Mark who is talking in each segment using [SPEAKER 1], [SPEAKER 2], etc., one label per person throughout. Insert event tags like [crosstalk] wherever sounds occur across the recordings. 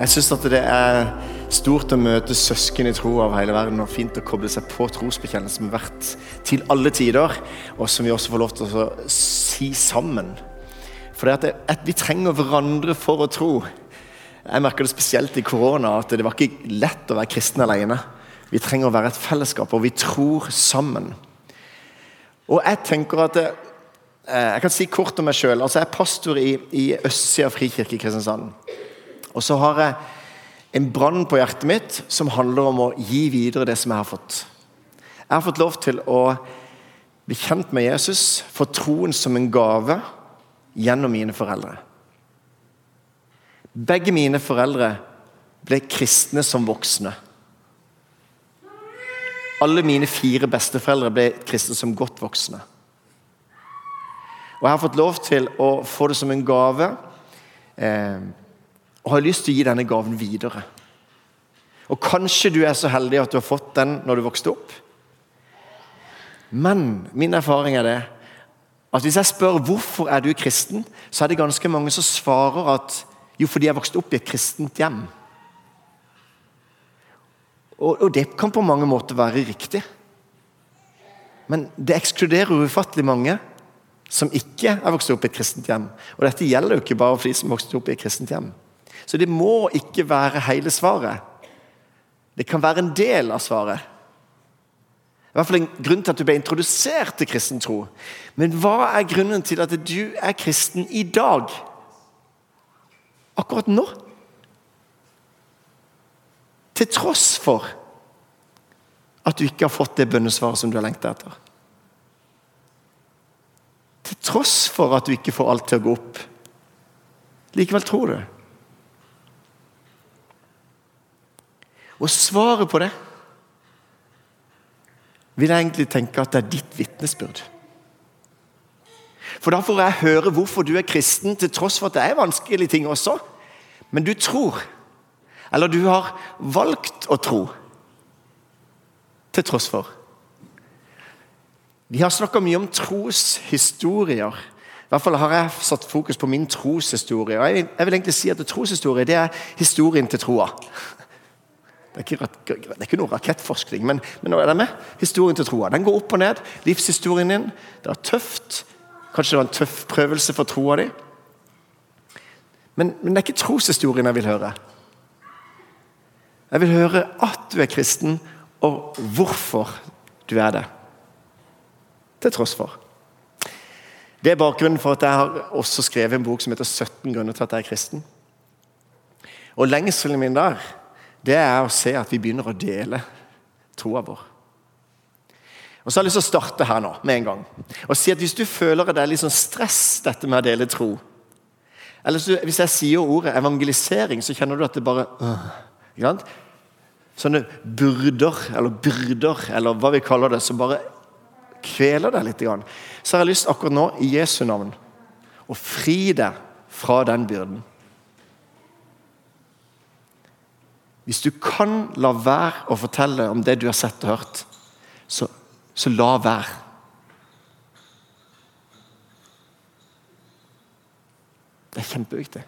[SPEAKER 1] Jeg syns at det er stort å møte søsken i tro av hele verden, og fint å koble seg på trosbekjennelse som har vært til alle tider, og som vi også får lov til å si sammen. For det, at vi trenger hverandre for å tro. Jeg merker det spesielt i korona, at det var ikke lett å være kristen alene. Vi trenger å være et fellesskap, og vi tror sammen. Og jeg tenker at det, eh, Jeg kan si kort om meg sjøl. Altså, jeg er pastor i, i Østsida frikirke i Kristiansand. Og så har jeg en brann på hjertet mitt som handler om å gi videre det som jeg har fått. Jeg har fått lov til å bli kjent med Jesus, få troen som en gave gjennom mine foreldre. Begge mine foreldre ble kristne som voksne. Alle mine fire besteforeldre ble kristne som godt voksne. Og jeg har fått lov til å få det som en gave, eh, og har lyst til å gi denne gaven videre. Og Kanskje du er så heldig at du har fått den når du vokste opp. Men min erfaring er det at hvis jeg spør hvorfor er du kristen, så er det ganske mange som svarer at jo, fordi jeg vokste opp i et kristent hjem. Og, og det kan på mange måter være riktig. Men det ekskluderer ufattelig mange som ikke er vokst opp i et kristent hjem. Og dette gjelder jo ikke bare for de som vokste opp i et kristent hjem. Så det må ikke være hele svaret. Det kan være en del av svaret. I hvert fall en grunn til at du ble introdusert til kristen tro. Men hva er grunnen til at du er kristen i dag? Akkurat nå? Til tross for at du ikke har fått det bønnesvaret som du har lengta etter. Til tross for at du ikke får alt til å gå opp. Likevel tror du. Og svaret på det vil jeg egentlig tenke at det er ditt vitnesbyrd. For da får jeg høre hvorfor du er kristen, til tross for at det er vanskelige ting også. Men du tror. Eller du har valgt å tro. Til tross for. Vi har snakka mye om troshistorier. I hvert fall har jeg satt fokus på min troshistorie. Jeg, vil egentlig si at Troshistorie det er historien til troa. Det er, ikke, det er ikke, noe rakettforskning, men, men er det med? historien til troa. Den går opp og ned. Livshistorien din. Det er tøft. Kanskje det var en tøff prøvelse for troa di. Men, men, det er ikke troshistorien jeg vil høre. Jeg vil høre at du er kristen, og hvorfor du er det. Til tross for. Det er bakgrunnen for at jeg har også skrevet en bok som heter 17 grunner til at jeg er kristen. Og Lengselen min der det er å se at vi begynner å dele troa vår. Og så har jeg lyst til å starte her nå, med en gang. Og si at Hvis du føler at det er litt sånn stress, dette med å dele tro Eller hvis jeg sier ordet evangelisering, så kjenner du at det bare øh, Sånne byrder, eller byrder, eller hva vi kaller det, som bare kveler deg litt. Så har jeg lyst akkurat nå, i Jesu navn, å fri deg fra den byrden. Hvis du kan la være å fortelle om det du har sett og hørt, så, så la være. Det er kjempeviktig.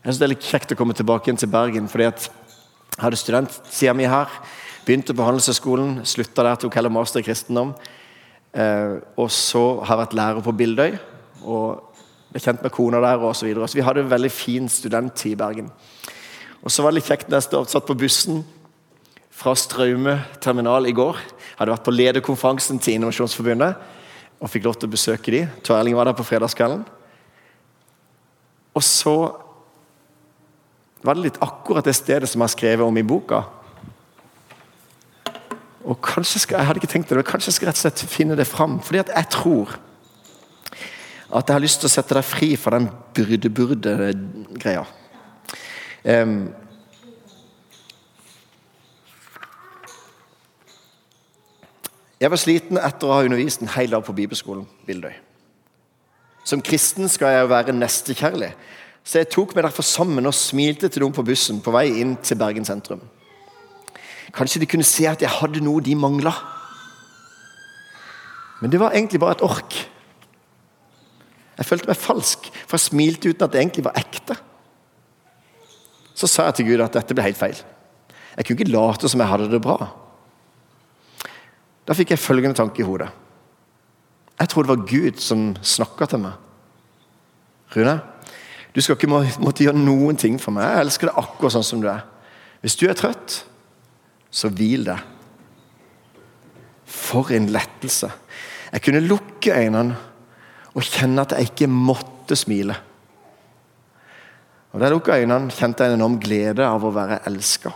[SPEAKER 1] Jeg synes Det er litt kjekt å komme tilbake igjen til Bergen. fordi at Jeg hadde studentsida mi her. Begynte på Handelshøyskolen, slutta der, tok heller master i kristendom. Eh, og så har jeg vært lærer på Bildøy. Og ble kjent med kona der og Så, videre. så vi hadde en veldig fin studenttid i Bergen. Og så var det litt kjekt når jeg satt på bussen fra Straume terminal i går. Hadde vært på lederkonferansen til Innovasjonsforbundet og fikk lov til å besøke de. Tor var der på fredagskvelden. Og så var det litt akkurat det stedet som jeg har skrevet om i boka. Og kanskje skal, Jeg hadde ikke tenkt det, men kanskje jeg skal rett og slett finne det fram. Fordi at jeg tror at jeg har lyst til å sette deg fri fra den byrde-burde-greia. Um, jeg var sliten etter å ha undervist en hel dag på bibelskolen Bildøy. Som kristen skal jeg være nestekjærlig, så jeg tok meg derfor sammen og smilte til dem på bussen på vei inn til Bergen sentrum. Kanskje de kunne se at jeg hadde noe de mangla. Men det var egentlig bare et ork. Jeg følte meg falsk, for jeg smilte uten at det egentlig var ekte. Så sa jeg til Gud at dette ble helt feil. Jeg kunne ikke late som jeg hadde det bra. Da fikk jeg følgende tanke i hodet. Jeg tror det var Gud som snakka til meg. Rune, du skal ikke måtte gjøre noen ting for meg. Jeg elsker deg akkurat sånn som du er. Hvis du er trøtt, så hvil deg. For en lettelse. Jeg kunne lukke øynene og kjenne at jeg ikke måtte smile. Og Der lukka øynene, kjente jeg en enorm glede av å være elska.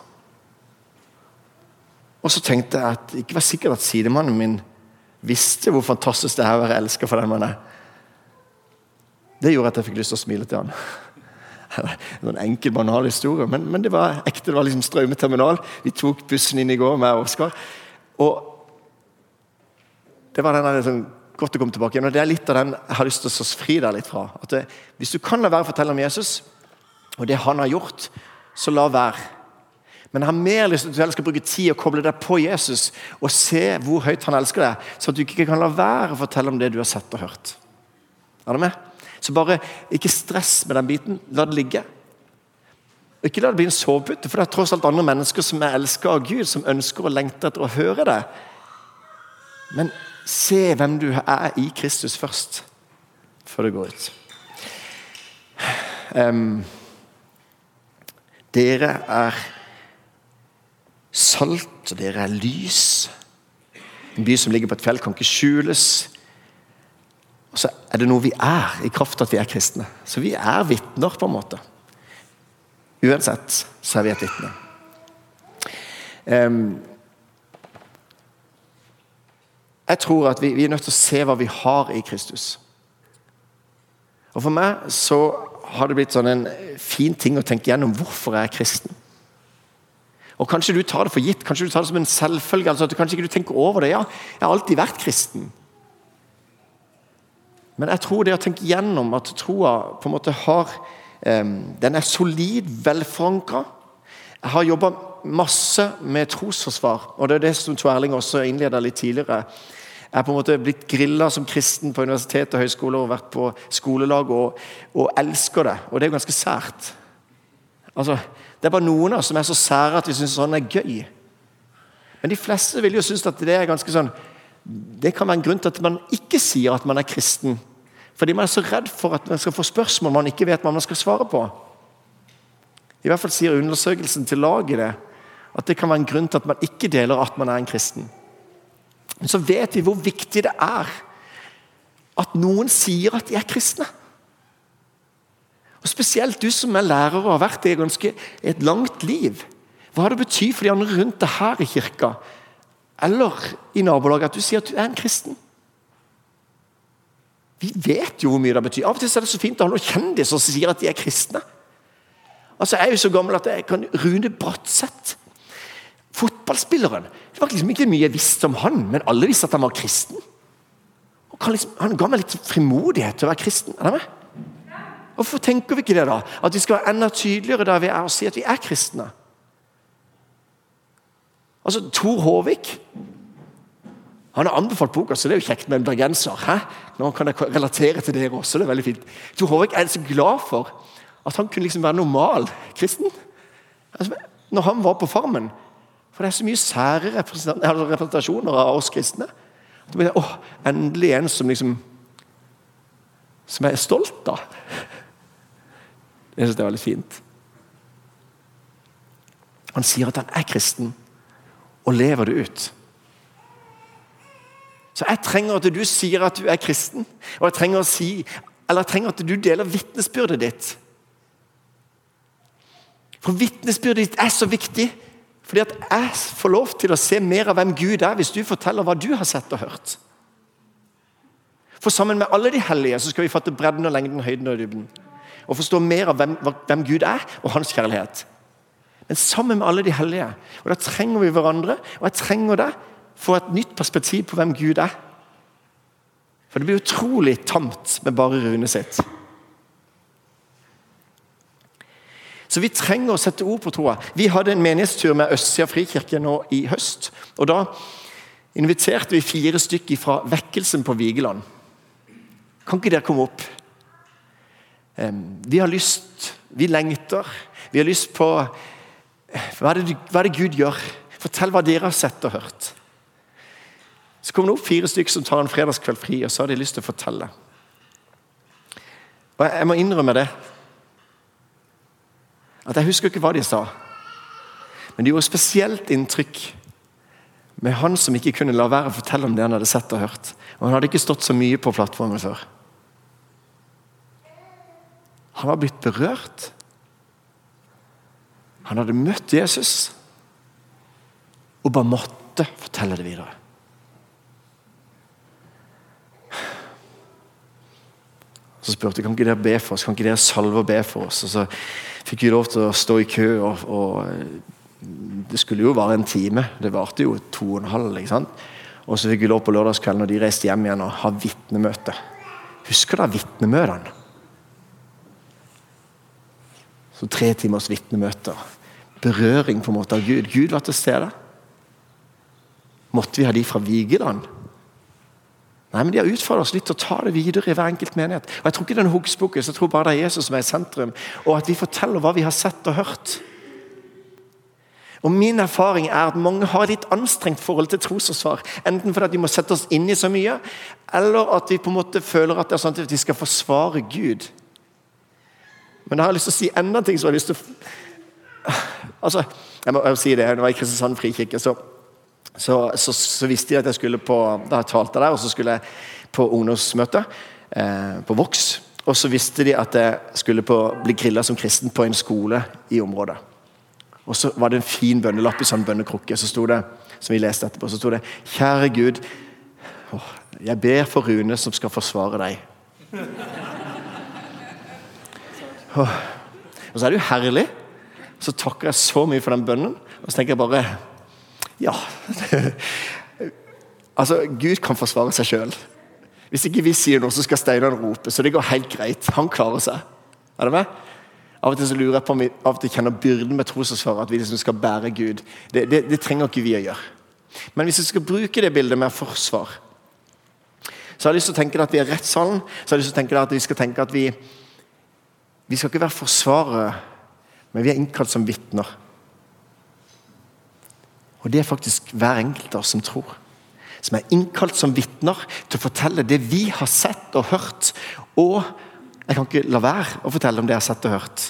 [SPEAKER 1] Og så tenkte jeg at ikke var sikkert at sidemannen min visste hvor fantastisk det er å være elska for den man er. Det gjorde at jeg fikk lyst til å smile til han. En enkel, banal historie, men, men, det var ekte. Det var liksom Straume terminal. Vi tok bussen inn i går med Oskar. Og det var den sånn, godt å komme tilbake igjen. og Det er litt av den jeg har lyst til å fri deg litt fra. At det, Hvis du kan la være å fortelle om Jesus, og det han har gjort, så la være. Men jeg har mer lyst til at du skal bruke tid og koble deg på Jesus og se hvor høyt han elsker deg, så at du ikke kan la være å fortelle om det du har sett og hørt. Er du med? Så bare ikke stress med den biten. La det ligge. Ikke la det bli en sovepute, for det er tross alt andre mennesker som er elska av Gud, som ønsker og lengter etter å høre det. Men se hvem du er i Kristus først, før det går ut. Um, dere er salt, og dere er lys. En by som ligger på et fjell, kan ikke skjules. Og så er det noe vi er, i kraft av at vi er kristne. Så vi er vitner, på en måte. Uansett så er vi et vitne. Um, jeg tror at vi, vi, er nødt til å se hva vi har i Kristus. Og For meg så har det blitt sånn en fin ting å tenke gjennom hvorfor jeg er kristen. Og Kanskje du tar det for gitt, kanskje du tar det som en selvfølge. altså at du Kanskje ikke du tenker over det. Ja, jeg har alltid vært kristen. Men jeg tror det å tenke gjennom at troa på en måte har Den er solid, velforankra. Jeg har jobba masse med trosforsvar, og det er det som Tor Erling også innleda litt tidligere. Jeg er på en måte blitt grilla som kristen på universitet og høyskole og vært på skolelag og, og elsker det. Og det er jo ganske sært. Altså, Det er bare noen av oss som er så sære at vi syns sånn er gøy. Men de fleste vil jo synes at det er ganske sånn det kan være en grunn til at man ikke sier at man er kristen. Fordi man er så redd for at man skal få spørsmål man ikke vet hva man skal svare på. I hvert fall sier undersøkelsen til laget det, at det kan være en grunn til at man ikke deler at man er en kristen. Men så vet vi hvor viktig det er at noen sier at de er kristne. Og Spesielt du som er lærer og har vært det i et langt liv. Hva det betyr for de andre rundt deg her i kirka eller i nabolaget at du sier at du er en kristen. Vi vet jo hvor mye det betyr. Av og til er det så fint å ha noen kjendiser som sier at de er kristne. Altså, Jeg er jo så gammel at jeg kan Rune Bratseth, fotballspilleren Det var liksom ikke mye jeg visste om han, men alle visste at han var kristen. Liksom, han ga meg litt frimodighet til å være kristen. Er det med? Hvorfor tenker vi ikke det, da? At vi skal være enda tydeligere der vi er og si at vi er kristne. Altså, Tor Håvik han har anbefalt boka, så det er jo kjekt med en bergenser. Hæ? Nå kan jeg relatere til dere også. det er veldig fint. Tor Håvik er så glad for at han kunne liksom være normal kristen. Altså, når han var på Farmen. For det er så mye sære representasjoner av oss kristne. Da blir åh, Endelig en som liksom Som jeg er stolt av. Jeg syns det er veldig fint. Han sier at han er kristen og lever det ut. Så jeg trenger at du sier at du er kristen, og jeg trenger, si, jeg trenger at du deler vitnesbyrdet ditt. For vitnesbyrdet ditt er så viktig, fordi at jeg får lov til å se mer av hvem Gud er, hvis du forteller hva du har sett og hørt. For sammen med alle de hellige så skal vi fatte bredden og lengden, høyden og dybden. Og forstå mer av hvem, hvem Gud er, og hans kjærlighet. Men sammen med alle de hellige. Og Da trenger vi hverandre, og jeg trenger det for et nytt perspektiv på hvem Gud er. For det blir utrolig tamt med bare Rune sitt. Så vi trenger å sette ord på troa. Vi hadde en menighetstur med Østsida frikirke nå i høst. og Da inviterte vi fire stykker fra Vekkelsen på Vigeland. Kan ikke dere komme opp? Vi har lyst, vi lengter. Vi har lyst på hva er, det, hva er det Gud gjør? Fortell hva dere har sett og hørt. Så kommer det opp fire stykker som tar en fredagskveld fri, og så har de lyst til å fortelle. Og Jeg må innrømme det. At Jeg husker ikke hva de sa. Men det gjorde spesielt inntrykk med han som ikke kunne la være å fortelle om det han hadde sett og hørt. Og Han hadde ikke stått så mye på plattformen før. Han var blitt berørt. Han hadde møtt Jesus og bare måtte fortelle det videre. Så spurte jeg kan ikke dere be for oss, kan ikke dere salve og be for oss. Og Så fikk vi lov til å stå i kø. og, og Det skulle jo vare en time. Det varte jo to og en halv. ikke sant? Og så fikk vi lov på lørdagskvelden og de reiste hjem igjen og ha vitnemøte. Husker dere vitnemøtene? Så tre timers vitnemøter. Berøring på en måte av Gud. Gud var til stede. Måtte vi ha de fra Vigeland? Nei, men De har utfordret oss litt til å ta det videre i hver enkelt menighet. Og Jeg tror ikke det er en hogspokus, jeg tror bare det er Jesus som er i sentrum. Og at vi forteller hva vi har sett og hørt. Og Min erfaring er at mange har litt anstrengt forhold til trosforsvar. Enten fordi de må sette oss inn i så mye, eller at vi på en måte føler at det er sånn at de skal forsvare Gud. Men jeg har lyst til å si enda en ting som jeg har lyst til å Altså, jeg må si det, når jeg var i Kristiansand frikirke, så, så, så, så, visste de at jeg skulle på Da jeg talte der, og så skulle jeg på ungdomsmøte eh, på Vox. Og så visste de at jeg skulle på, bli grilla som kristen på en skole i området. Og så var det en fin bønnelapp i sånn bønnekrukke, så som vi leste etterpå, så sto det Kjære Gud, jeg ber for Rune som skal forsvare deg. [laughs] Og så er det jo herlig. Så takker jeg så mye for den bønnen. Og så tenker jeg bare Ja. [laughs] altså, Gud kan forsvare seg sjøl. Hvis ikke vi sier noe, så skal Steinar rope. Så det går helt greit. Han klarer seg. Er det med? Av og til så lurer jeg på om vi av og til kjenner byrden med trosforsvaret. At vi liksom skal bære Gud. Det, det, det, trenger ikke vi å gjøre. Men hvis vi skal bruke det bildet med forsvar, så har jeg lyst til å tenke at vi er rettssalen. Så har jeg lyst til å tenke at vi skal tenke at vi vi skal ikke være forsvarere, men vi er innkalt som vitner. Og det er faktisk hver enkelt av oss som tror. Som er innkalt som vitner til å fortelle det vi har sett og hørt. Og jeg kan ikke la være å fortelle om det jeg har sett og hørt.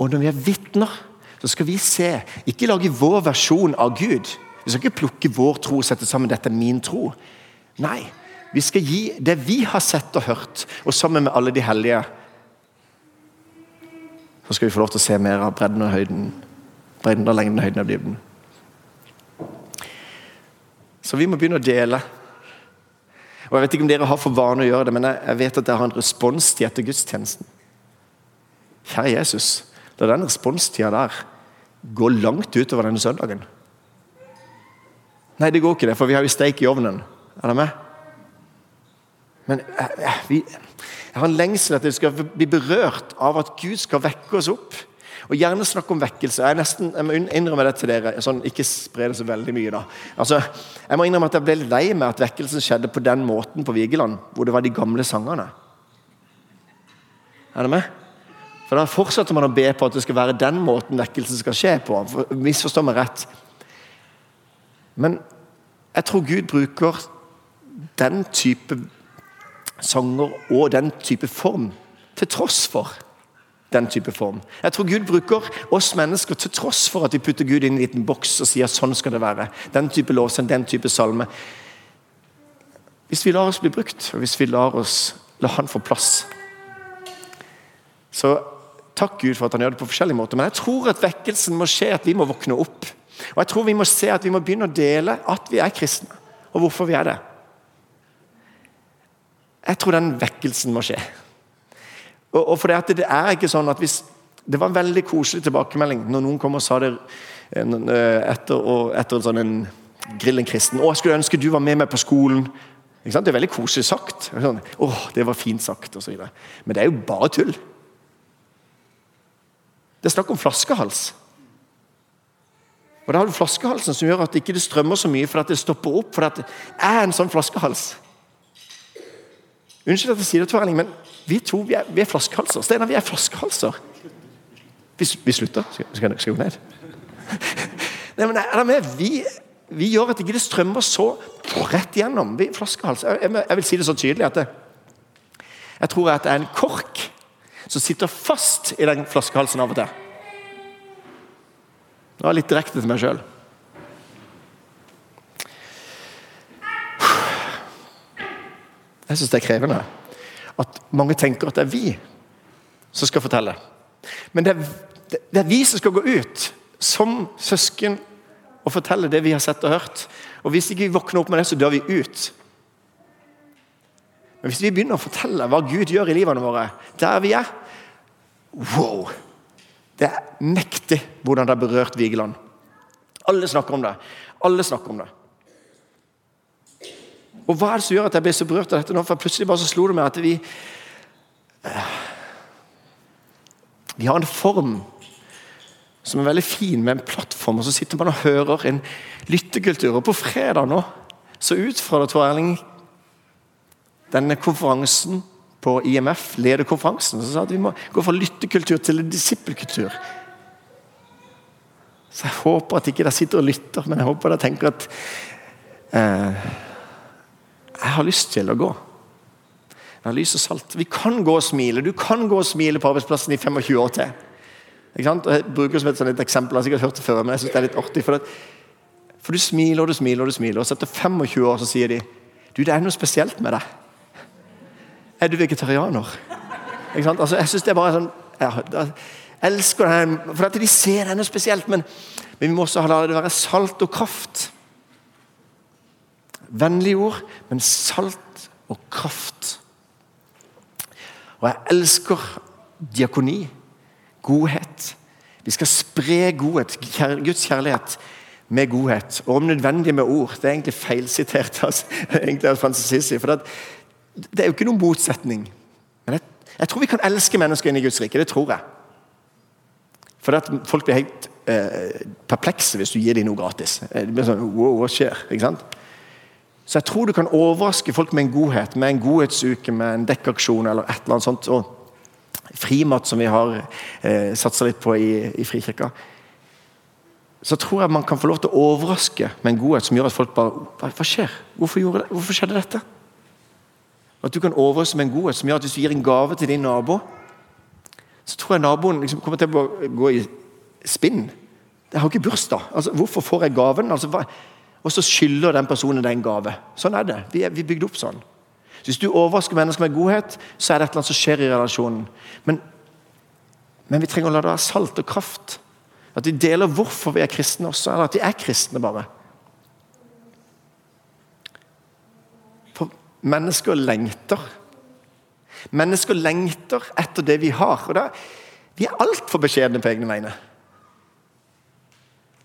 [SPEAKER 1] Og når vi er vitner, så skal vi se, ikke lage vår versjon av Gud. Vi skal ikke plukke vår tro og sette sammen 'dette er min tro'. Nei, vi skal gi det vi har sett og hørt, og sammen med alle de hellige så skal vi få lov til å se mer av bredden og høyden. Bredden og lengden, høyden og dybden. Så vi må begynne å dele. Og Jeg vet ikke om dere har for vane å gjøre det, men jeg vet at dere har en responstid etter gudstjenesten. Kjære Jesus, la den responstida der gå langt utover denne søndagen. Nei, det går ikke, det, for vi har jo steik i ovnen. Er dere med? Men jeg, jeg, vi, jeg har en lengsel at vi skal bli berørt av at Gud skal vekke oss opp. Og Gjerne snakke om vekkelse. Jeg, nesten, jeg må innrømme det til dere. Sånn, ikke spre det så veldig mye. da. Altså, jeg må innrømme at jeg ble litt lei med at vekkelsen skjedde på den måten på Vigeland, hvor det var de gamle sangene. Er det med? For Da fortsetter man å be på at det skal være den måten vekkelsen skal skje på. Misforstå meg rett. Men jeg tror Gud bruker den type sanger og den type form, til tross for den type form. Jeg tror Gud bruker oss mennesker til tross for at vi putter Gud inn i en liten boks og sier sånn skal det være. Den type lovsang, den type salme. Hvis vi lar oss bli brukt, og hvis vi lar oss la Han få plass Så takk Gud for at han gjør det på forskjellige måter. Men jeg tror at vekkelsen må skje, at vi må våkne opp. Og jeg tror vi må se at vi må begynne å dele at vi er kristne, og hvorfor vi er det. Jeg tror den vekkelsen må skje. Og, og for det, det er ikke sånn at hvis Det var en veldig koselig tilbakemelding når noen kom og sa det eh, etter, etter sånn en Grillen kristen. 'Å, jeg skulle ønske du var med meg på skolen.' Det er veldig koselig sagt. Sånn, 'Å, det var fint sagt', osv. Men det er jo bare tull. Det er snakk om flaskehals. Og Da har du flaskehalsen som gjør at det ikke strømmer så mye fordi det stopper opp. For det er en sånn flaskehals. Unnskyld at jeg sier det, Tor Erling, men vi to vi er, vi er flaskehalser. Steinar, vi er flaskehalser. Vi, vi slutter. Skal, jeg gå ned? [laughs] Nei, men er med? Vi, vi gjør at ikke det strømmer så rett gjennom. Vi flaskehals. Jeg, jeg, vil si det så tydelig at det, jeg tror at det er en kork som sitter fast i den flaskehalsen av og til. Det var litt direkte til meg sjøl. Jeg syns det er krevende at mange tenker at det er vi som skal fortelle. Men det er, det er vi som skal gå ut som søsken og fortelle det vi har sett og hørt. Og Hvis ikke vi våkner opp med det, så dør vi ut. Men hvis vi begynner å fortelle hva Gud gjør i livene våre, der vi er Wow! Det er mektig hvordan det har berørt Vigeland. Alle snakker om det. Alle snakker om det. Og Hva er det som gjør at jeg ble så berørt av dette nå? For Plutselig bare så slo det meg at vi eh, Vi har en form som er veldig fin, med en plattform, og så sitter man og hører en lyttekultur. Og På fredag nå så utfordrer Tor Erling denne konferansen på IMF, lederkonferansen, som sa at vi må gå fra lyttekultur til disippelkultur. Så jeg håper at ikke dere sitter og lytter, men jeg håper dere tenker at eh, jeg har lyst til å gå. Jeg har lys og salt. Vi kan gå og smile. Du kan gå og smile på arbeidsplassen i 25 år til. Ikke sant? Jeg bruker det som et, eksempel, jeg har sikkert hørt det før, men jeg synes det er litt artig. For, for, du smiler og du smiler og du smiler, og så etter 25 år så sier de du, det er noe spesielt med deg. Er du vegetarianer? Ikke sant? Altså, jeg synes det er bare sånn Jeg elsker det her, for at de ser det er noe spesielt, men, men vi må også la det være salt og kraft. Vennlige ord, men salt og kraft. Og jeg elsker diakoni. Godhet. Vi skal spre godhet, Guds kjærlighet med godhet. Og om nødvendig med ord. Det er egentlig feilsitert altså, av [laughs] Francis det, det, er jo ikke noen motsetning. Men jeg, jeg, tror vi kan elske mennesker inn i Guds rike. Det tror jeg. For at folk blir helt eh, perplekse hvis du gir dem noe gratis. Det blir sånn, wow, hva skjer? Ikke sant? Så jeg tror du kan overraske folk med en godhet, med en godhetsuke, med en dekkaksjon eller et eller annet sånt. Og frimat, som vi har eh, satsa litt på i, i Frikirka. Så tror jeg man kan få lov til å overraske med en godhet som gjør at folk bare Hva, hva skjer? Hvorfor, det? Hvorfor, skjedde dette? At du kan overraske med en godhet som gjør at hvis du gir en gave til din nabo, så tror jeg naboen liksom kommer til å gå i spinn. Jeg har ikke bursdag. Altså, hvorfor får jeg gaven? Altså, hva, og så skylder den personen deg en gave. Sånn er det. Vi er, vi er bygd opp sånn. Så Hvis du overrasker mennesker med godhet, så er det annet som skjer i relasjonen. Men, men vi trenger å la det være salt og kraft. At vi deler hvorfor vi er kristne også, eller at vi er kristne, bare. For mennesker lengter. Mennesker lengter etter det vi har. og da, Vi er altfor beskjedne på egne vegne.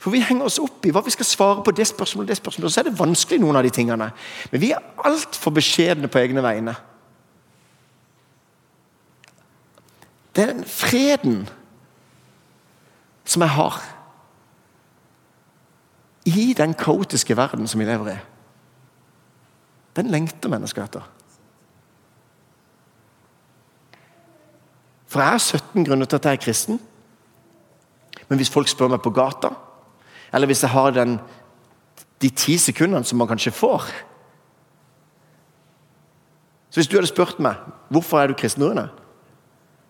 [SPEAKER 1] For vi henger oss opp i hva vi skal svare på det spørsmålet, det spørsmålet, og så er det vanskelig, noen av de tingene. Men vi er altfor beskjedne på egne vegne. Den freden som jeg har i den kaotiske verden som vi lever i. Den lengter mennesker etter. For jeg har 17 grunner til at jeg er kristen. Men hvis folk spør meg på gata eller hvis jeg har den, de ti sekundene som man kanskje får. Så Hvis du hadde spurt meg hvorfor er du kristen, Rune,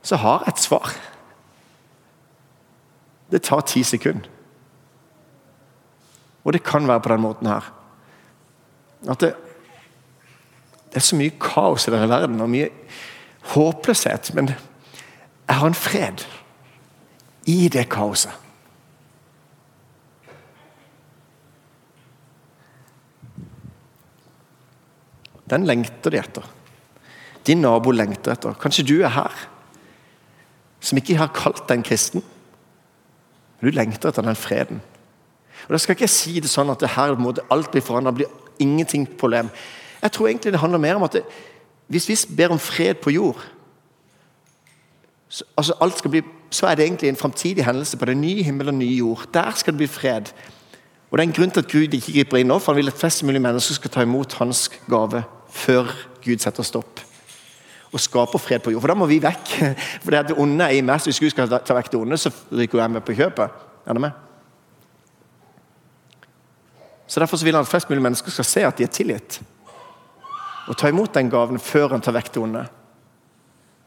[SPEAKER 1] så har jeg et svar. Det tar ti sekunder. Og det kan være på den måten her. At det, det er så mye kaos i denne verden og mye håpløshet. Men jeg har en fred i det kaoset. Den lengter de etter. Din nabo lengter etter. Kanskje du er her, som ikke har kalt deg en kristen. Men du lengter etter den freden. Og Da skal ikke jeg si det sånn at det her må alt blir forandra, blir ingenting problem. Jeg tror egentlig det handler mer om at det, hvis vi ber om fred på jord, så, altså alt skal bli, så er det egentlig en framtidig hendelse på den nye himmel og nye jord. Der skal det bli fred. Og Det er en grunn til at Gud ikke griper inn nå, for han vil at flest mulig mennesker skal ta imot hans gave før Gud setter stopp og skaper fred på jord. For da må vi vekk. [laughs] For det er det onde er i meg, så hvis Gud skal ta vekk det onde, så ryker jeg med på kjøpet. Er det med? Så Derfor så vil han at flest mulig mennesker skal se at de er tilgitt. Og ta imot den gaven før han tar vekk det onde.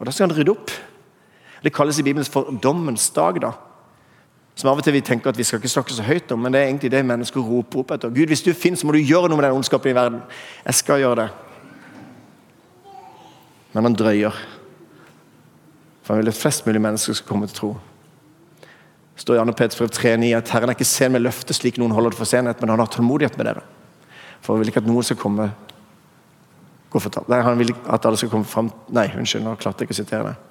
[SPEAKER 1] Og Da skal han rydde opp. Det kalles i Bibelen for dommens dag. da. Som av og til vi tenker at vi skal ikke snakke så høyt om, men det er egentlig det mennesker roper opp etter. Gud, hvis du finnes, må du gjøre noe med den ondskapen i verden. Jeg skal gjøre det. Men han drøyer. For han vil at flest mulig mennesker skal komme til tro. Det står i 2. Peters brev 3,9 at Herren er ikke sen med løftet slik noen holder det for senhet, men han har tålmodighet med dere. For han vil ikke at noen skal komme Nei, han vil at alle skal komme fram Nei, unnskyld, nå klarte jeg ikke å sitere det.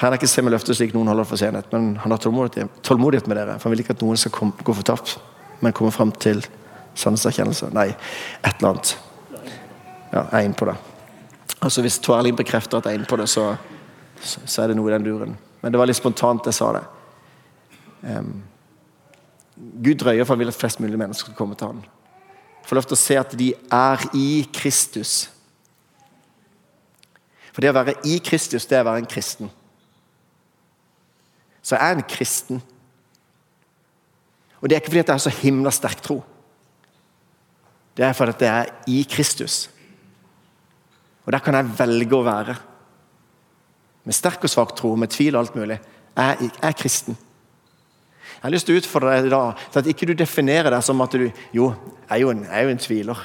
[SPEAKER 1] Herren er ikke sen med løftet slik noen holder for senhet, men han har tålmodighet, med dere. For han vil ikke at noen skal komme, gå for tapt, men komme fram til sannhetserkjennelse. Nei, et eller annet. Ja, jeg er inne på det. Altså Hvis Tverling bekrefter at jeg er inne på det, så, så, er det noe i den duren. Men det var litt spontant jeg sa det. Um, Gud drøyer for han vil at flest mulig mennesker skal komme til ham. Få lov til å se at de er i Kristus. For det å være i Kristus, det er å være en kristen. Så jeg er en kristen. Og det er ikke fordi at jeg har så himla sterk tro. Det er fordi at jeg er i Kristus. Og der kan jeg velge å være. Med sterk og svak tro, med tvil og alt mulig. Jeg er kristen. Jeg har lyst til å utfordre deg i dag til at ikke du definerer deg som at du Jo, jeg er jo en, jeg er jo en tviler.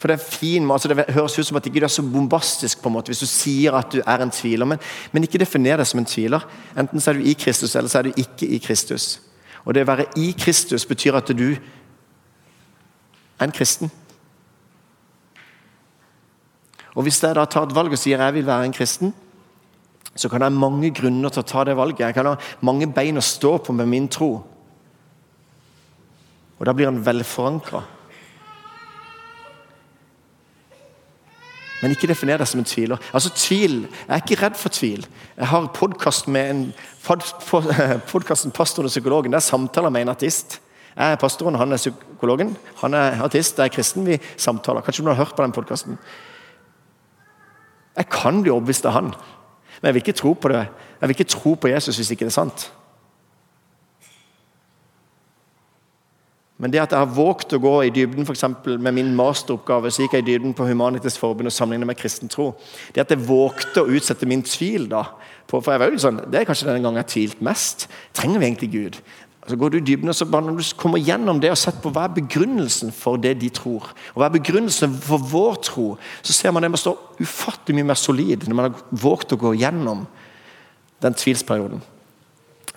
[SPEAKER 1] For Det er fin, altså det høres ut som at ikke er så bombastisk på en måte hvis du sier at du er en tviler. Men, men ikke definer deg som en tviler. Enten så er du i Kristus, eller så er du ikke i Kristus. Og Det å være i Kristus betyr at du er en kristen. Og Hvis jeg da tar et valg og sier jeg vil være en kristen, så kan jeg ha mange grunner til å ta det valget. Jeg kan ha mange bein å stå på med min tro. Og da blir han velforankra. Men ikke definer deg som en tviler. Altså tvil, Jeg er ikke redd for tvil. Jeg har podkast med en [laughs] 'Pastoren og psykologen'. Der samtaler med en artist. Jeg er pastoren, han er psykologen. Han er artist, jeg er kristen. Vi samtaler. Kanskje du har hørt på den podkasten? Jeg kan bli overbevist av han, men jeg vil ikke tro på det. Jeg vil ikke tro på Jesus hvis ikke det er sant. Men det at jeg har våget å gå i dybden for eksempel, med min masteroppgave, så gikk jeg i dybden på Humanitisk Forbund og sammenlignet med kristen tro. Det at jeg vågte å utsette min tvil da, på, for jeg var jo sånn, Det er kanskje denne gangen jeg har tvilt mest. Trenger vi egentlig Gud? Så går du i dybden, og så bare Når du kommer gjennom det og sett på hva er begrunnelsen for det de tror, og hva er begrunnelsen for vår tro, så ser man det man stå ufattelig mye mer solid når man har våget å gå gjennom den tvilsperioden.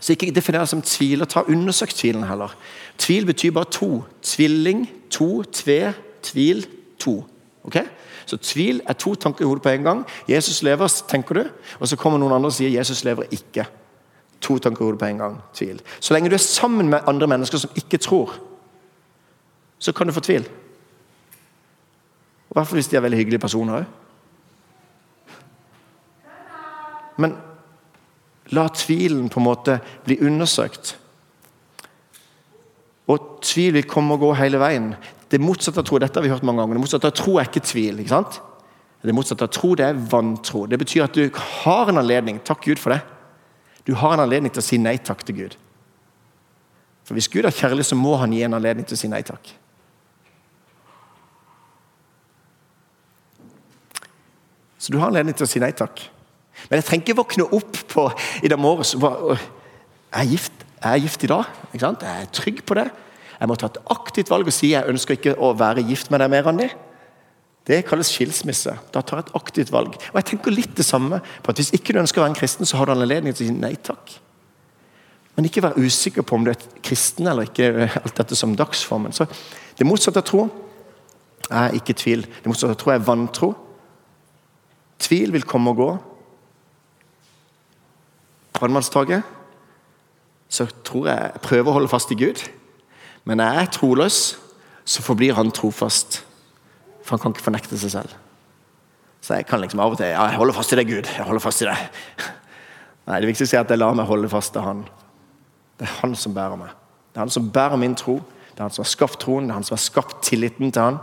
[SPEAKER 1] Så ikke definer det som tvil, og ta undersøkt tvilen heller. Tvil betyr bare to. Tvilling, to, tve, tvil, to. Ok? Så tvil er to tanker i hodet på en gang. Jesus lever, tenker du, og så kommer noen andre og sier Jesus lever ikke. To tanker i hodet på en gang. Tvil. Så lenge du er sammen med andre mennesker som ikke tror, så kan du få tvil. I hvert fall hvis de er veldig hyggelige personer òg. Men la tvilen på en måte bli undersøkt. Og tvil vil komme og gå hele veien. Det motsatte av tro dette har vi hørt mange ganger, det motsatte av tro er ikke tvil. ikke sant? Det motsatte av tro det er vantro. Det betyr at du har en anledning. Takk Gud for det. Du har en anledning til å si nei takk til Gud. For Hvis Gud er kjærlig, så må han gi en anledning til å si nei takk. Så du har anledning til å si nei takk. Men jeg trenger ikke våkne opp på, i dag morges og Jeg er gift, jeg er gift i dag. ikke sant? Jeg er trygg på det. Jeg må ta et aktivt valg og si jeg ønsker ikke å være gift med deg mer, Randi. Det kalles skilsmisse. Da tar jeg et aktivt valg. Og jeg tenker litt det samme på at Hvis ikke du ønsker å være en kristen, så har du anledning til å si nei takk. Men ikke være usikker på om du er kristen eller ikke. alt dette som dagsformen. Så Det motsatte av tro er ikke tvil. Det motsatte av tro er vantro. Tvil vil komme og gå. Brannmannstoget så tror jeg jeg prøver å holde fast i Gud. Men når jeg er troløs, så forblir han trofast. For han kan ikke fornekte seg selv. Så jeg kan liksom av og til ja, jeg holder fast i deg, Gud. jeg holder fast i deg. Nei, Det viktigste er at jeg lar meg holde fast til Han. Det er Han som bærer meg. Det er Han som bærer min tro. Det er Han som har skapt troen, det er Han som har skapt tilliten til Han.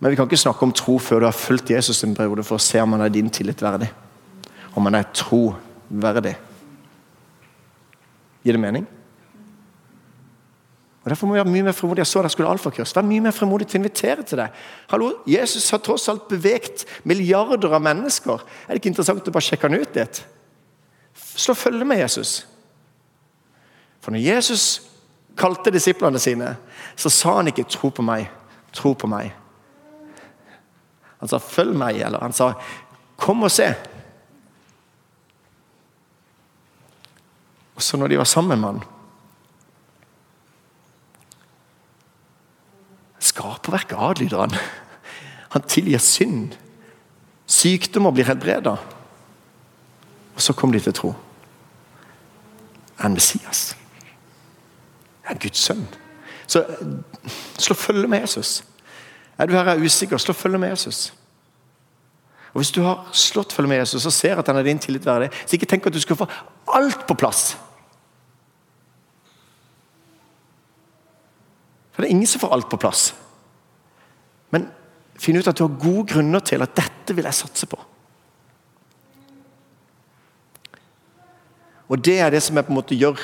[SPEAKER 1] Men vi kan ikke snakke om tro før du har fulgt Jesus en periode for å se om han er din tillit verdig. Om han er troverdig. Gir det mening? Og Derfor må vi være mye mer fremodige. Jeg så dere skulle alfakurs. Vær mye mer fremodig til å invitere til det. Hallo, Jesus har tross alt bevegt milliarder av mennesker. Er det ikke interessant å bare sjekke han ut litt? Slå følge med Jesus. For når Jesus kalte disiplene sine, så sa han ikke 'tro på meg', 'tro på meg'. Han sa 'følg meg', eller han sa 'kom og se'. Og så når de var sammen med han Skaperverket adlyder han. Han tilgir synd. Sykdommer blir helbreda. Og så kom de til tro. En Messias? Er Guds sønn? Så slå følge med Jesus. Er du her er usikker, slå følge med Jesus. Og Hvis du har slått følge med Jesus og ser at han er din tillit verdig, så ikke tenk at du skal få alt på plass. Det er ingen som får alt på plass. Men finn ut at du har gode grunner til at dette vil jeg satse på. Og det er det som jeg på en måte gjør.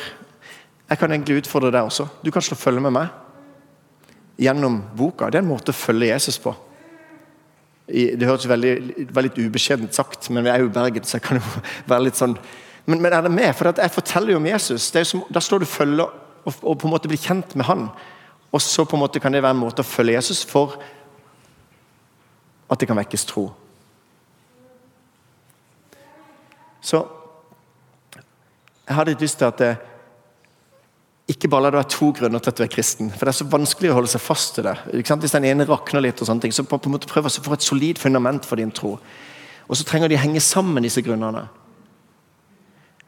[SPEAKER 1] Jeg kan egentlig utfordre deg også. Du kan slå følge med meg gjennom boka. Det er en måte å følge Jesus på. Det høres veldig, veldig ubeskjedent sagt, men vi er jo i Bergen, så jeg kan jo [laughs] være litt sånn Men, men er det med? For jeg forteller jo om Jesus. Som, da står du følge og, og, på en måte blir kjent med han. Og så på en måte kan det være en måte å følge Jesus for at det kan vekkes tro. Så jeg hadde litt lyst til at det, ikke bare la det være to grunner til at du er kristen. For det er så vanskelig å holde seg fast til det. Hvis den ene rakner litt, og sånne ting, så på, en måte prøv å få et solid fundament for din tro. Og så trenger de henge sammen, disse grunnene.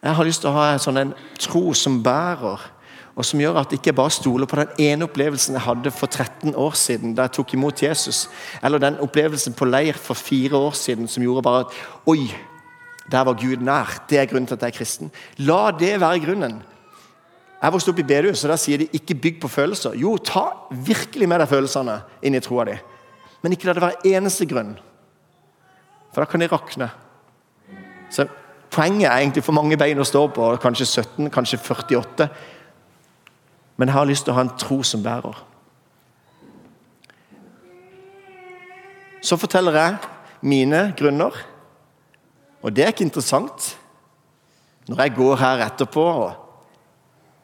[SPEAKER 1] Jeg har lyst til å ha en sånn en tro som bærer og som gjør at jeg ikke bare stoler på den ene opplevelsen jeg hadde for 13 år siden, da jeg tok imot Jesus, eller den opplevelsen på leir for fire år siden som gjorde bare at Oi, der var Gud nær. Det er grunnen til at jeg er kristen. La det være grunnen. Jeg vokste opp i bedehus, og der sier de 'ikke bygg på følelser'. Jo, ta virkelig med deg følelsene inn i troa di, men ikke la det være eneste grunn. For da kan de rakne. Så Poenget er egentlig for mange bein å stå på, kanskje 17, kanskje 48. Men jeg har lyst til å ha en tro som bærer. Så forteller jeg mine grunner, og det er ikke interessant. Når jeg går her etterpå og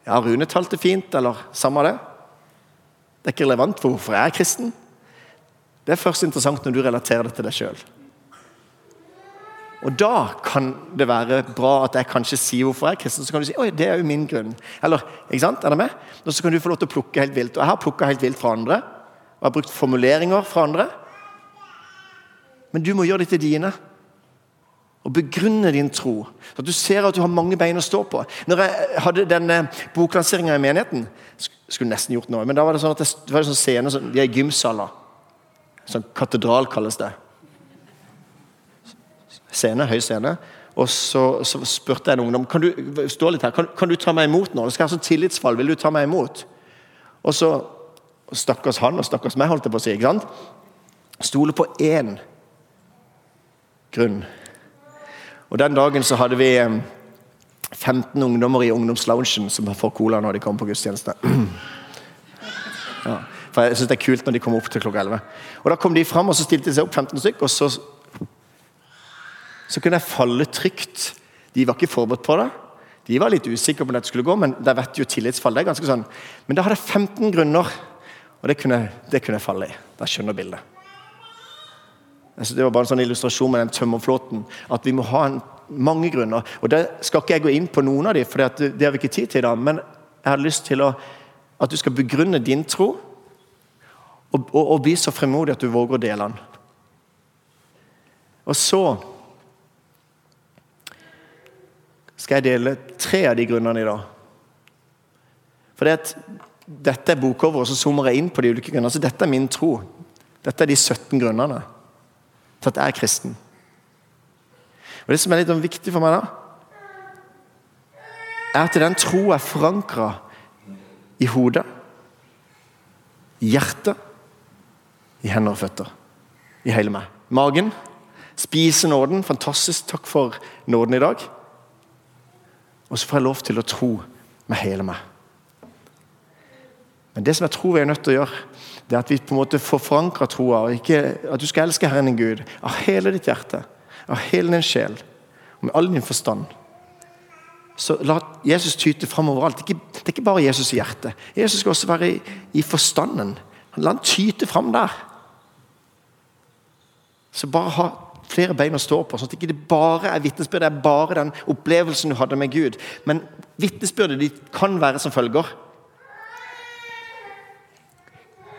[SPEAKER 1] Ja, Rune talte fint, eller samme det. Det er ikke relevant for hvorfor jeg er kristen. Det er først interessant når du relaterer det til deg sjøl. Og da kan det være bra at jeg kanskje sier hvorfor jeg er kristen. Så kan du si oi, det er jo min grunn. Eller, ikke sant? Er det med? Og så kan du få lov til å plukke helt vilt. Og jeg har plukka helt vilt fra andre. Og har brukt formuleringer fra andre. Men du må gjøre det til dine. Og begrunne din tro. Så at du ser at du har mange bein å stå på. Når jeg hadde denne boklanseringa i menigheten Skulle nesten gjort noe, men da var det sånn at det var en sånn scene, sånn, de er gymsaler. Sånn katedral kalles det scene, høy scene. Og så, så, spurte jeg en ungdom kan du, stå litt her, kan, kan du ta meg imot nå. Det skal være sånn tillitsfall. Vil du ta meg imot? Og så Stakkars han og stakkars meg, holdt jeg på å si. ikke sant? Stole på én grunn. Og Den dagen så hadde vi 15 ungdommer i ungdomsloungen som får cola når de kommer på gudstjeneste. [clears throat] Ja, for jeg synes Det er kult når de kommer opp til klokka 11. Og Da kom de fram og så stilte de seg opp 15 stykker, og så så kunne jeg falle trygt. De var ikke forberedt på det. De var litt usikre på om det skulle gå, men der vet jo tillitsfall. det er ganske sånn. Men da hadde jeg 15 grunner, og det kunne, det kunne jeg falle i. Da skjønner bildet. Altså, det var bare en sånn illustrasjon med den tømmerflåten. At vi må ha en, mange grunner. Og det skal ikke jeg gå inn på noen av dem, for det, det har vi ikke tid til i dag. Men jeg har lyst til å, at du skal begrunne din tro, og, og, og bli så fremodig at du våger å dele den. Og så skal jeg dele tre av de grunnene i dag. For det at dette er bokover og så zoomer jeg inn på de ulike grunnene. Så dette er min tro. Dette er de 17 grunnene til at jeg er kristen. Og Det som er litt sånn viktig for meg, da, er at den tro er forankra i hodet, i hjertet, i hender og føtter. i hele meg. Magen. Spise nåden. Fantastisk. Takk for nåden i dag. Og så får jeg lov til å tro med hele meg. Men det som jeg tror vi er nødt til å gjøre, det er at vi på en måte får forankra troa. At du skal elske Herren din Gud av hele ditt hjerte, av hele din sjel og med all din forstand. Så la Jesus tyte fram overalt. Det er ikke bare Jesus i hjertet. Jesus skal også være i, i forstanden. La han tyte fram der. Så bare ha flere bein å stå på, sånn at det ikke bare er vitnesbyrd, det er bare den opplevelsen du hadde med Gud. Men vitnesbyrdet kan være som følger.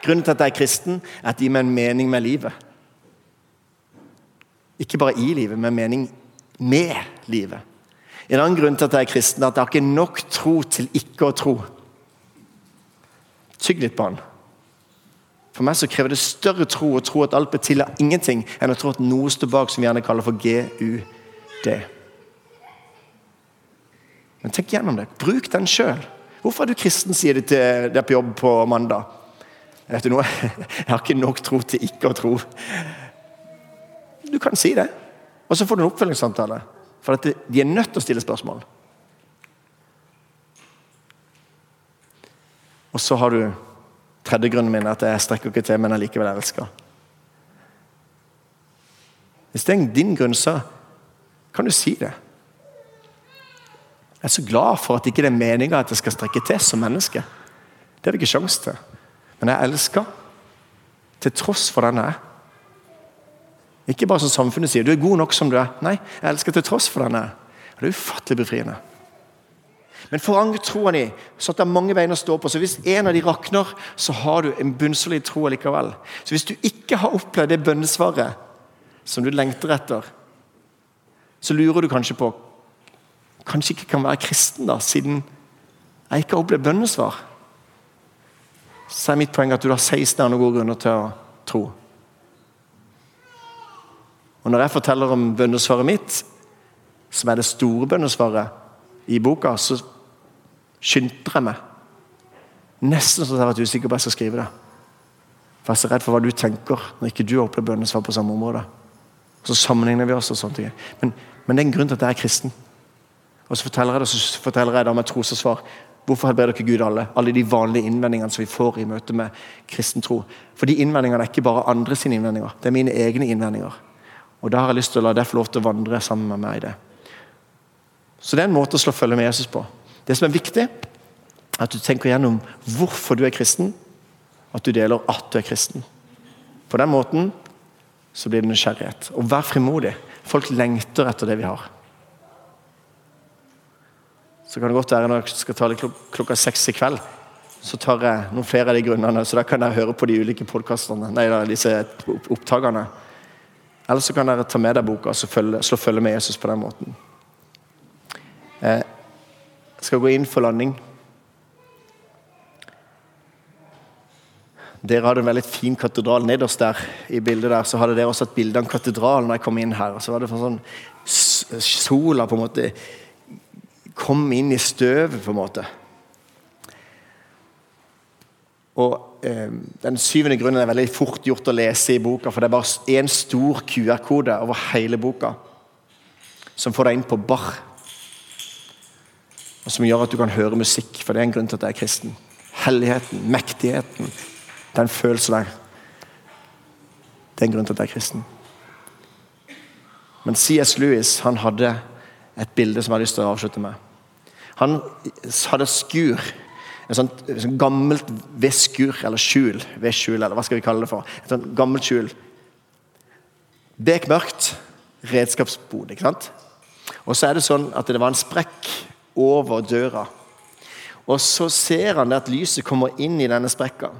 [SPEAKER 1] Grunnen til at jeg er kristen, er at det gir meg en mening med livet. Ikke bare i livet, men mening med livet. En annen grunn til at jeg er kristen, er at jeg har ikke nok tro til ikke å tro. Tygg litt på den. For meg så krever det større tro å tro at alt blir til av ingenting, enn å tro at noe står bak, som vi gjerne kaller for GUD. Men tenk gjennom det. Bruk den sjøl. Hvorfor er du kristen, sier de til deg på jobb på mandag. Vet du noe? [laughs] Jeg har ikke nok tro til ikke å tro. Du kan si det, og så får du en oppfølgingssamtale. For de er nødt til å stille spørsmål. Og så har du Tredje grunnen min er at jeg strekker ikke til, men jeg likevel elsker. Hvis det er din grunn, så kan du si det. Jeg er så glad for at ikke det er meninga at jeg skal strekke til som menneske. Det har vi ikke sjanse til. Men jeg elsker til tross for den jeg er. Ikke bare som samfunnet sier 'du er god nok som du er'. Nei, jeg elsker til tross for den jeg er. Det er ufattelig befriende. Men forankre troa di, så at det er mange bein å stå på. Så hvis en av de rakner, så har du en bunnsolid tro likevel. Så hvis du ikke har opplevd det bønnesvaret som du lengter etter, så lurer du kanskje på Kanskje ikke kan være kristen, da, siden jeg ikke har opplevd bønnesvar. Så er mitt poeng at du har 16 andre gode grunner til å tro. Og Når jeg forteller om bønnesvaret mitt, som er det store bønnesvaret i boka, så skyndte jeg meg. Nesten så jeg har vært usikker på at jeg skal skrive det. For jeg er så redd for hva du tenker når ikke du har opplevd bønnesvar på samme område. Og Så sammenligner vi oss og sånne ting. Men, men det er en grunn til at jeg er kristen. Og så forteller jeg det, så forteller jeg det om et trosforsvar. Hvorfor helbreder dere Gud alle? Alle de vanlige innvendingene som vi får i møte med kristen tro. For de innvendingene er ikke bare andre sine innvendinger, det er mine egne innvendinger. Og da har jeg lyst til å la deg få lov til å vandre sammen med meg i det. Så det er en måte å slå følge med Jesus på. Det som er viktig, er at du tenker gjennom hvorfor du er kristen, at du deler at du er kristen. På den måten så blir det nysgjerrighet. Og vær frimodig. Folk lengter etter det vi har. Så kan det godt være når jeg skal ta det klok klokka seks i kveld, så tar jeg noen flere av de grunnene. Så da kan dere høre på de ulike podkastene, nei, disse opptakene. Eller så kan dere ta med deg boka og slå følge med Jesus på den måten. Jeg skal gå inn for landing. Dere hadde en veldig fin katedral nederst der. i bildet der, Så hadde dere også et bilde av en katedral når jeg kom inn her. og så var det sånn Sola på en måte kom inn i støvet, på en måte. Og eh, Den syvende grunnen er veldig fort gjort å lese i boka, for det er bare én stor QR-kode over hele boka som får deg inn på bar og som gjør at du kan høre musikk, for det er en grunn til at jeg er kristen. Helligheten, mektigheten, den følelsen der. Det er en grunn til at jeg er kristen. Men C.S. Lewis han hadde et bilde som jeg har lyst til å avslutte med. Han hadde skur. En sånn, sånn gammelt vedskur, eller skjul. Vedskjul, eller hva skal vi kalle det for. Et sånt gammelt skjul. Bekmørkt redskapsbod. ikke sant? Og så er det sånn at det var en sprekk over døra. Og så ser han at lyset kommer inn i denne sprekka.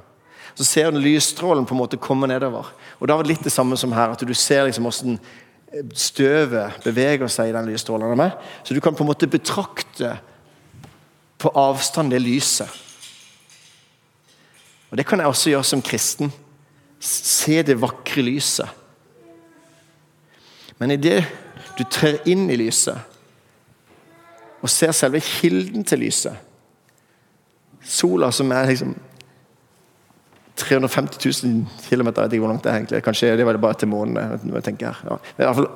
[SPEAKER 1] Så ser han lysstrålen på en måte komme nedover. Og Da var det litt det samme som her. At du ser liksom hvordan støvet beveger seg i den lysstrålen. Så du kan på en måte betrakte på avstand det lyset. Og Det kan jeg også gjøre som kristen. Se det vakre lyset. Men idet du trer inn i lyset, og ser selve kilden til lyset. Sola som er liksom 350 000 km. Jeg vet ikke hvor langt det er egentlig. Kanskje det var det bare til månene. jeg tenker her. I hvert fall,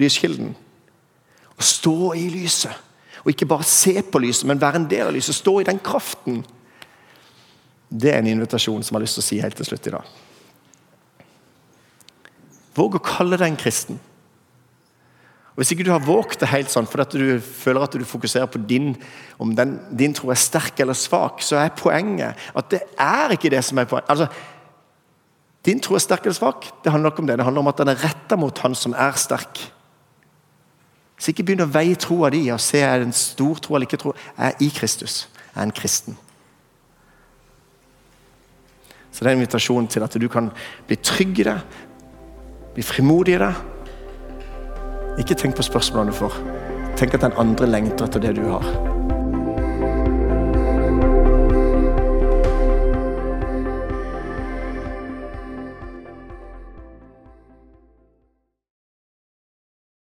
[SPEAKER 1] lyskilden. Å stå i lyset. Og ikke bare se på lyset, men være en del av lyset. Stå i den kraften. Det er en invitasjon som jeg har lyst til å si helt til slutt i dag. Våg å kalle deg en kristen. Og Hvis ikke du har våget det helt sånn fordi du føler at du fokuserer på din, om den, din tro er sterk eller svak, så er poenget at det er ikke det som er poenget. Altså, din tro er sterk eller svak, det handler ikke om det. Det handler om at den er retta mot han som er sterk. Så ikke begynn å veie troa di og se er det en stor tro eller ikke tro. Jeg er i Kristus. Jeg er en kristen. Så det er en invitasjon til at du kan bli trygg i det, bli frimodig i det. Ikke tenk på spørsmålene du får. Tenk at den andre lengter etter det du har.